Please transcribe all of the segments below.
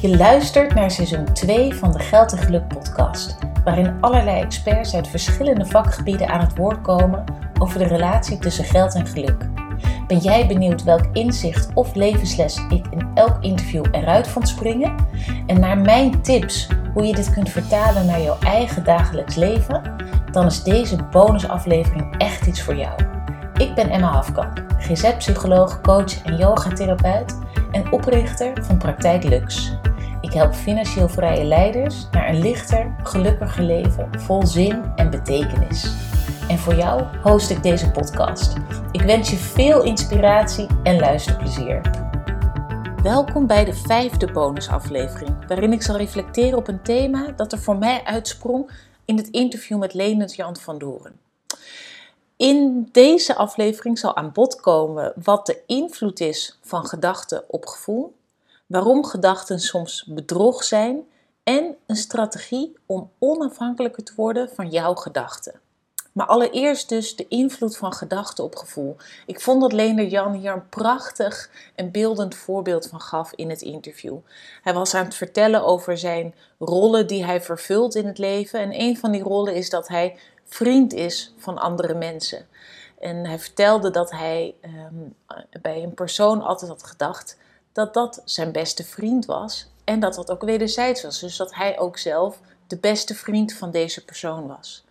Je luistert naar seizoen 2 van de Geld en Geluk podcast, waarin allerlei experts uit verschillende vakgebieden aan het woord komen over de relatie tussen geld en geluk. Ben jij benieuwd welk inzicht of levensles ik in elk interview eruit vond springen? En naar mijn tips hoe je dit kunt vertalen naar jouw eigen dagelijks leven? Dan is deze bonusaflevering echt iets voor jou. Ben Emma Hafkamp, GZ-psycholoog, coach en yogatherapeut en oprichter van Praktijk Lux. Ik help financieel vrije leiders naar een lichter, gelukkiger leven vol zin en betekenis. En voor jou host ik deze podcast. Ik wens je veel inspiratie en luisterplezier. Welkom bij de vijfde bonusaflevering, waarin ik zal reflecteren op een thema dat er voor mij uitsprong in het interview met Lenert Jan van Doren. In deze aflevering zal aan bod komen wat de invloed is van gedachten op gevoel, waarom gedachten soms bedrog zijn en een strategie om onafhankelijker te worden van jouw gedachten. Maar allereerst dus de invloed van gedachten op gevoel. Ik vond dat Leender Jan hier een prachtig en beeldend voorbeeld van gaf in het interview. Hij was aan het vertellen over zijn rollen die hij vervult in het leven. En een van die rollen is dat hij vriend is van andere mensen. En hij vertelde dat hij ehm, bij een persoon altijd had gedacht dat dat zijn beste vriend was. En dat dat ook wederzijds was. Dus dat hij ook zelf de beste vriend van deze persoon was.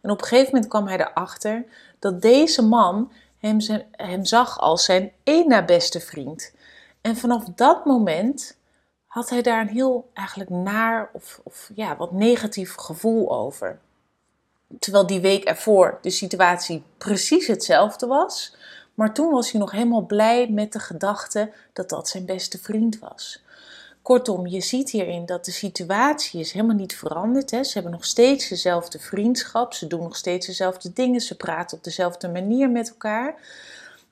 En op een gegeven moment kwam hij erachter dat deze man hem, hem zag als zijn één na beste vriend. En vanaf dat moment had hij daar een heel eigenlijk naar of, of ja, wat negatief gevoel over. Terwijl die week ervoor de situatie precies hetzelfde was. Maar toen was hij nog helemaal blij met de gedachte dat dat zijn beste vriend was. Kortom, je ziet hierin dat de situatie is helemaal niet veranderd. Hè. Ze hebben nog steeds dezelfde vriendschap, ze doen nog steeds dezelfde dingen, ze praten op dezelfde manier met elkaar.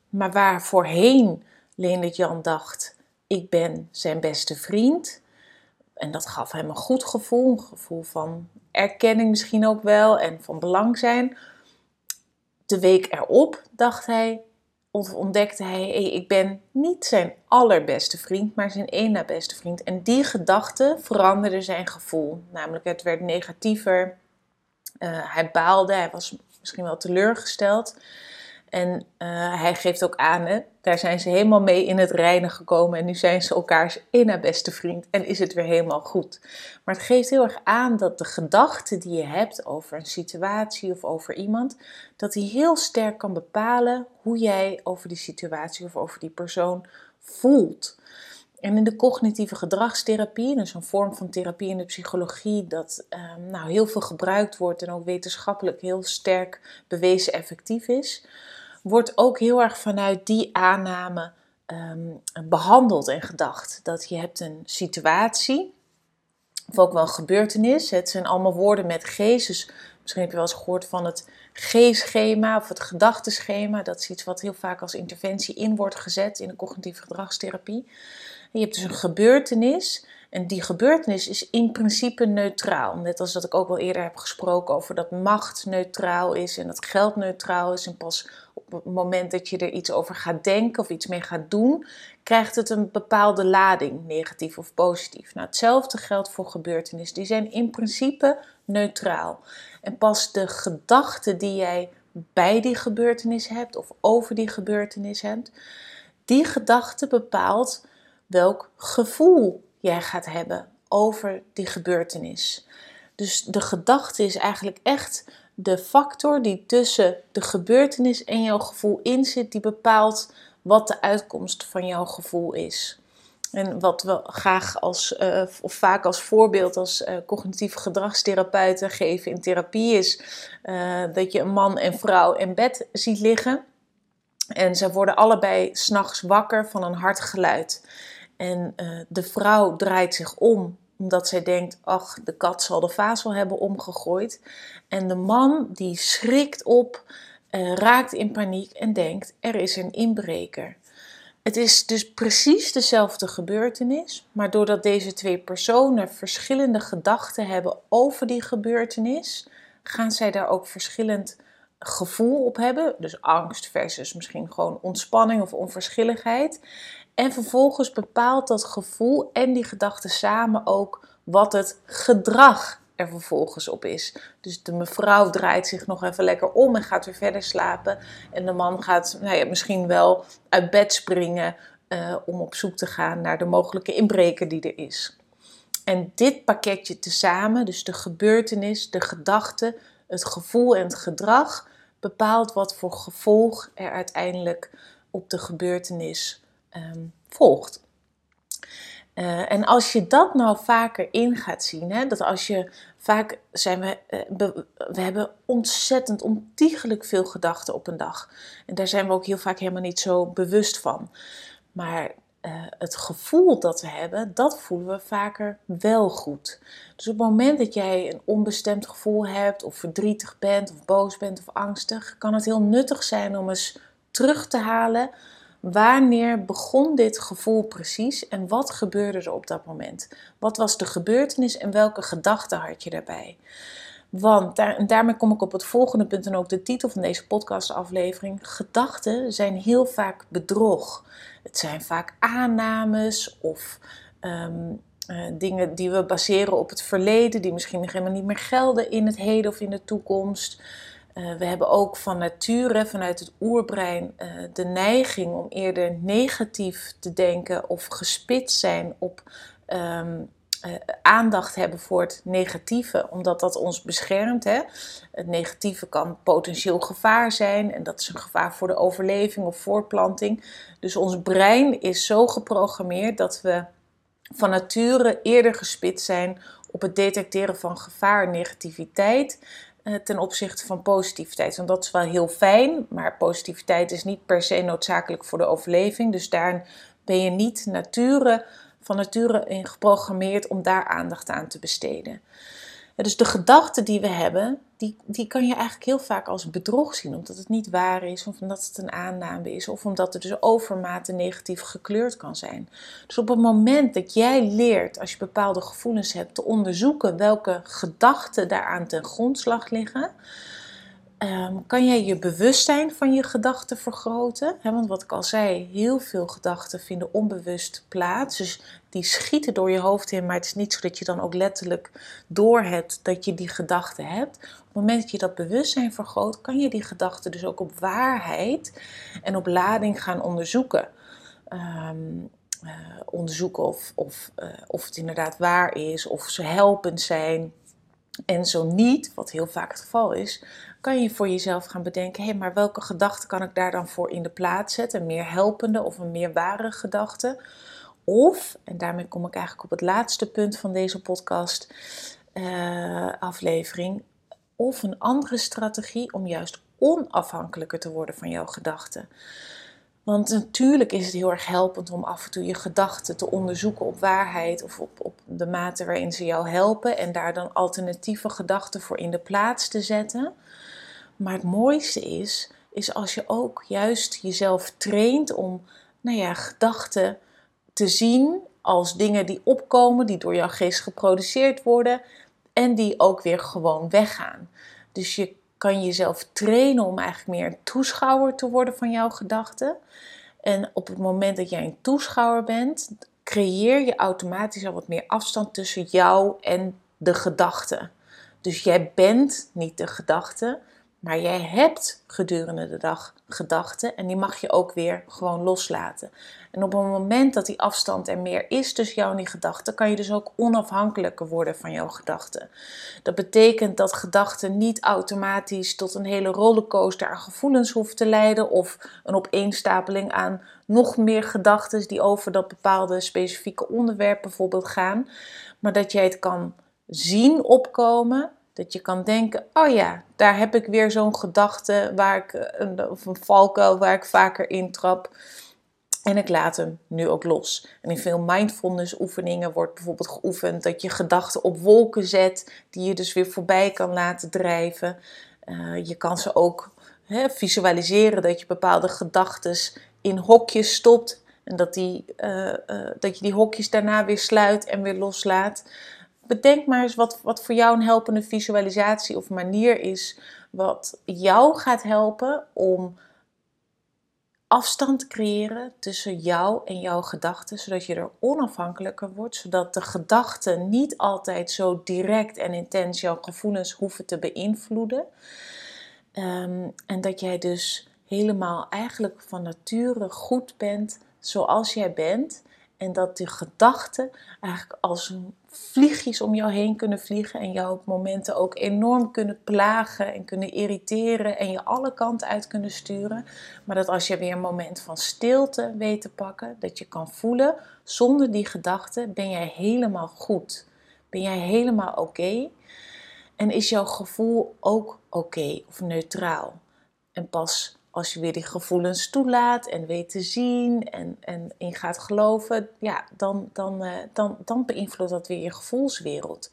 Maar waar voorheen Leendert Jan dacht, ik ben zijn beste vriend. En dat gaf hem een goed gevoel, een gevoel van erkenning misschien ook wel en van belang zijn. De week erop dacht hij, of ontdekte hij, ik ben niet zijn allerbeste vriend, maar zijn één na beste vriend. En die gedachte veranderde zijn gevoel. Namelijk, het werd negatiever. Uh, hij baalde, hij was misschien wel teleurgesteld. En uh, hij geeft ook aan, hè, daar zijn ze helemaal mee in het reinen gekomen. En nu zijn ze elkaars één beste vriend en is het weer helemaal goed. Maar het geeft heel erg aan dat de gedachte die je hebt over een situatie of over iemand, dat die heel sterk kan bepalen hoe jij over die situatie of over die persoon voelt. En in de cognitieve gedragstherapie, dus een vorm van therapie in de psychologie, dat um, nou, heel veel gebruikt wordt en ook wetenschappelijk heel sterk bewezen effectief is, wordt ook heel erg vanuit die aanname um, behandeld en gedacht. Dat je hebt een situatie, of ook wel een gebeurtenis. Het zijn allemaal woorden met G's. Dus misschien heb je wel eens gehoord van het G-schema of het gedachtenschema. Dat is iets wat heel vaak als interventie in wordt gezet in de cognitieve gedragstherapie. Je hebt dus een gebeurtenis en die gebeurtenis is in principe neutraal. Net als dat ik ook wel eerder heb gesproken over dat macht neutraal is en dat geld neutraal is. En pas op het moment dat je er iets over gaat denken of iets mee gaat doen, krijgt het een bepaalde lading, negatief of positief. Nou, hetzelfde geldt voor gebeurtenissen. Die zijn in principe neutraal. En pas de gedachte die jij bij die gebeurtenis hebt of over die gebeurtenis hebt, die gedachte bepaalt welk gevoel jij gaat hebben over die gebeurtenis. Dus de gedachte is eigenlijk echt de factor die tussen de gebeurtenis en jouw gevoel in zit, die bepaalt wat de uitkomst van jouw gevoel is. En wat we graag als, uh, of vaak als voorbeeld als uh, cognitieve gedragstherapeuten geven in therapie is uh, dat je een man en vrouw in bed ziet liggen. En ze worden allebei s'nachts wakker van een hard geluid. En uh, de vrouw draait zich om omdat zij denkt, ach, de kat zal de vaas wel hebben omgegooid. En de man die schrikt op, uh, raakt in paniek en denkt, er is een inbreker. Het is dus precies dezelfde gebeurtenis, maar doordat deze twee personen verschillende gedachten hebben over die gebeurtenis, gaan zij daar ook verschillend gevoel op hebben. Dus angst versus misschien gewoon ontspanning of onverschilligheid. En vervolgens bepaalt dat gevoel en die gedachte samen ook wat het gedrag er vervolgens op is. Dus de mevrouw draait zich nog even lekker om en gaat weer verder slapen. En de man gaat nou ja, misschien wel uit bed springen uh, om op zoek te gaan naar de mogelijke inbreker die er is. En dit pakketje tezamen, dus de gebeurtenis, de gedachte, het gevoel en het gedrag, bepaalt wat voor gevolg er uiteindelijk op de gebeurtenis um, volgt. Uh, en als je dat nou vaker in gaat zien, hè, dat als je vaak zijn we, uh, we hebben ontzettend ontiegelijk veel gedachten op een dag. En daar zijn we ook heel vaak helemaal niet zo bewust van. Maar uh, het gevoel dat we hebben, dat voelen we vaker wel goed. Dus op het moment dat jij een onbestemd gevoel hebt, of verdrietig bent, of boos bent, of angstig, kan het heel nuttig zijn om eens terug te halen. Wanneer begon dit gevoel precies en wat gebeurde er op dat moment? Wat was de gebeurtenis en welke gedachten had je daarbij? Want daar, en daarmee kom ik op het volgende punt en ook de titel van deze podcastaflevering. Gedachten zijn heel vaak bedrog. Het zijn vaak aannames of ehm, eh, dingen die we baseren op het verleden, die misschien helemaal niet meer gelden in het heden of in de toekomst. Uh, we hebben ook van nature, vanuit het oerbrein, uh, de neiging om eerder negatief te denken of gespitst zijn op um, uh, aandacht hebben voor het negatieve, omdat dat ons beschermt. Hè? Het negatieve kan potentieel gevaar zijn en dat is een gevaar voor de overleving of voortplanting. Dus ons brein is zo geprogrammeerd dat we van nature eerder gespitst zijn op het detecteren van gevaar en negativiteit ten opzichte van positiviteit. Want dat is wel heel fijn, maar positiviteit is niet per se noodzakelijk voor de overleving. Dus daar ben je niet nature van nature in geprogrammeerd om daar aandacht aan te besteden. Dus de gedachten die we hebben, die, die kan je eigenlijk heel vaak als bedrog zien, omdat het niet waar is, of omdat het een aanname is, of omdat het dus overmate negatief gekleurd kan zijn. Dus op het moment dat jij leert, als je bepaalde gevoelens hebt, te onderzoeken welke gedachten daaraan ten grondslag liggen, Ehm, kan jij je bewustzijn van je gedachten vergroten? want wat ik al zei, heel veel gedachten vinden onbewust plaats. Dus die schieten door je hoofd in, maar het is niet zo dat je dan ook letterlijk doorhebt dat je die gedachten hebt. Op het moment dat je dat bewustzijn vergroot, kan je die gedachten dus ook op waarheid en op lading gaan onderzoeken. Ehm, eh, onderzoeken of, of, uh, of het inderdaad waar is, of ze helpend zijn. En zo niet, wat heel vaak het geval is, kan je voor jezelf gaan bedenken: hé, hey, maar welke gedachte kan ik daar dan voor in de plaats zetten? Een meer helpende of een meer ware gedachte? Of, en daarmee kom ik eigenlijk op het laatste punt van deze podcast uh, aflevering, of een andere strategie om juist onafhankelijker te worden van jouw gedachten. Want natuurlijk is het heel erg helpend om af en toe je gedachten te onderzoeken op waarheid of op, op de mate waarin ze jou helpen en daar dan alternatieve gedachten voor in de plaats te zetten. Maar het mooiste is, is als je ook juist jezelf traint om, nou ja, gedachten te zien als dingen die opkomen, die door jouw geest geproduceerd worden en die ook weer gewoon weggaan. Dus je kan jezelf trainen om eigenlijk meer een toeschouwer te worden van jouw gedachten. En op het moment dat jij een toeschouwer bent, creëer je automatisch al wat meer afstand tussen jou en de gedachte. Dus jij bent niet de gedachte, maar jij hebt gedurende de dag gedachten en die mag je ook weer gewoon loslaten. En op het moment dat die afstand er meer is tussen jou en die gedachten, kan je dus ook onafhankelijker worden van jouw gedachten. Dat betekent dat gedachten niet automatisch tot een hele rollercoaster aan gevoelens hoeven te leiden of een opeenstapeling aan nog meer gedachten die over dat bepaalde specifieke onderwerp bijvoorbeeld gaan, maar dat jij het kan zien opkomen dat je kan denken, oh ja, daar heb ik weer zo'n gedachte waar ik, eh, of een valkuil waar ik vaker intrap. En ik laat hem nu ook los. En in veel mindfulness oefeningen wordt bijvoorbeeld geoefend dat je gedachten op wolken zet, die je dus weer voorbij kan laten drijven. Uh, je kan ze ook visualiseren dat je bepaalde gedachten in hokjes stopt en dat, die, uh, dat je die hokjes daarna weer sluit en weer loslaat bedenk maar eens wat, wat voor jou een helpende visualisatie of manier is. Wat jou gaat helpen om afstand te creëren tussen jou en jouw gedachten, zodat je er onafhankelijker wordt, zodat de gedachten niet altijd zo direct en intens jouw gevoelens hoeven te beïnvloeden. Ehm, en dat jij dus helemaal eigenlijk van nature goed bent zoals jij bent. En dat die gedachten eigenlijk als vliegjes om jou heen kunnen vliegen en jou op momenten ook enorm kunnen plagen en kunnen irriteren en je alle kanten uit kunnen sturen. Maar dat als je weer een moment van stilte weet te pakken, dat je kan voelen, zonder die gedachten ben jij helemaal goed. Ben jij helemaal oké? En is jouw gevoel ook oké of neutraal? En pas als je weer die gevoelens toelaat en weet te zien en, en in gaat geloven, ja, dan, dan, uh, dan, dan beïnvloedt dat weer je gevoelswereld.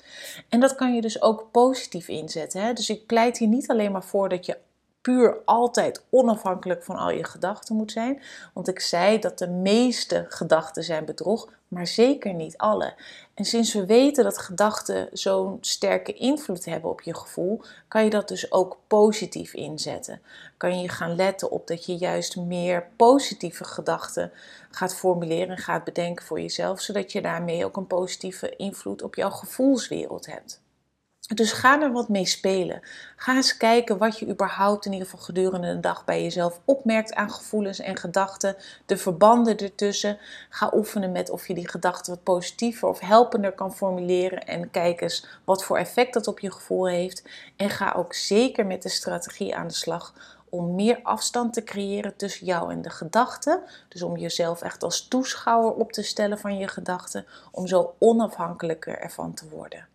En dat kan je dus ook positief inzetten. Hè? Dus ik pleit hier niet alleen maar voor dat je puur altijd onafhankelijk van al je gedachten moet zijn. Want ik zei dat de meeste gedachten zijn bedrog, maar zeker niet alle. En sinds we weten dat gedachten zo'n sterke invloed hebben op je gevoel, kan je dat dus ook positief inzetten. Kan je gaan letten op dat je juist meer positieve gedachten gaat formuleren en gaat bedenken voor jezelf, zodat je daarmee ook een positieve invloed op jouw gevoelswereld hebt. Dus ga er wat mee spelen. Ga eens kijken wat je überhaupt in ieder geval gedurende de dag bij jezelf opmerkt aan gevoelens en gedachten. De verbanden ertussen. Ga oefenen met of je die gedachten wat positiever of helpender kan formuleren. En kijk eens wat voor effect dat op je gevoel heeft. En ga ook zeker met de strategie aan de slag om meer afstand te creëren tussen jou en de gedachten. Dus om jezelf echt als toeschouwer op te stellen van je gedachten. Om zo onafhankelijker ervan te worden.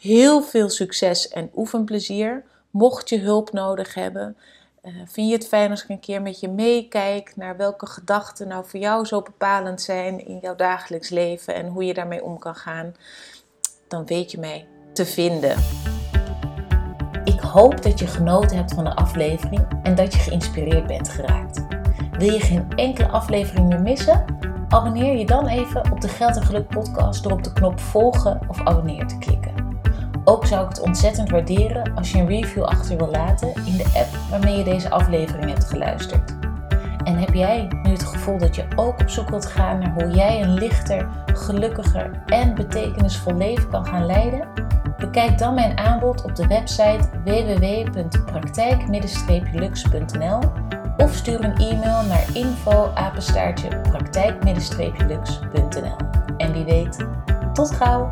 Heel veel succes en oefenplezier. Mocht je hulp nodig hebben, uh, vind je het fijn als ik een keer met je meekijk naar welke gedachten nou voor jou zo bepalend zijn in jouw dagelijks leven en hoe je daarmee om kan gaan? Dan weet je mij te vinden. Ik hoop dat je genoten hebt van de aflevering en dat je geïnspireerd bent geraakt. Wil je geen enkele aflevering meer missen? Abonneer je dan even op de Geld en Geluk podcast door op de knop volgen of abonneer te klikken. Ook zou ik het ontzettend waarderen als je een review achter wil laten in de app waarmee je deze aflevering hebt geluisterd. En heb jij nu het gevoel dat je ook op zoek wilt gaan naar hoe jij een lichter, gelukkiger en betekenisvol leven kan gaan leiden? Bekijk dan mijn aanbod op de website www.praktijk-lux.nl of stuur een e-mail naar info praktijk-lux.nl. En wie weet, tot gauw!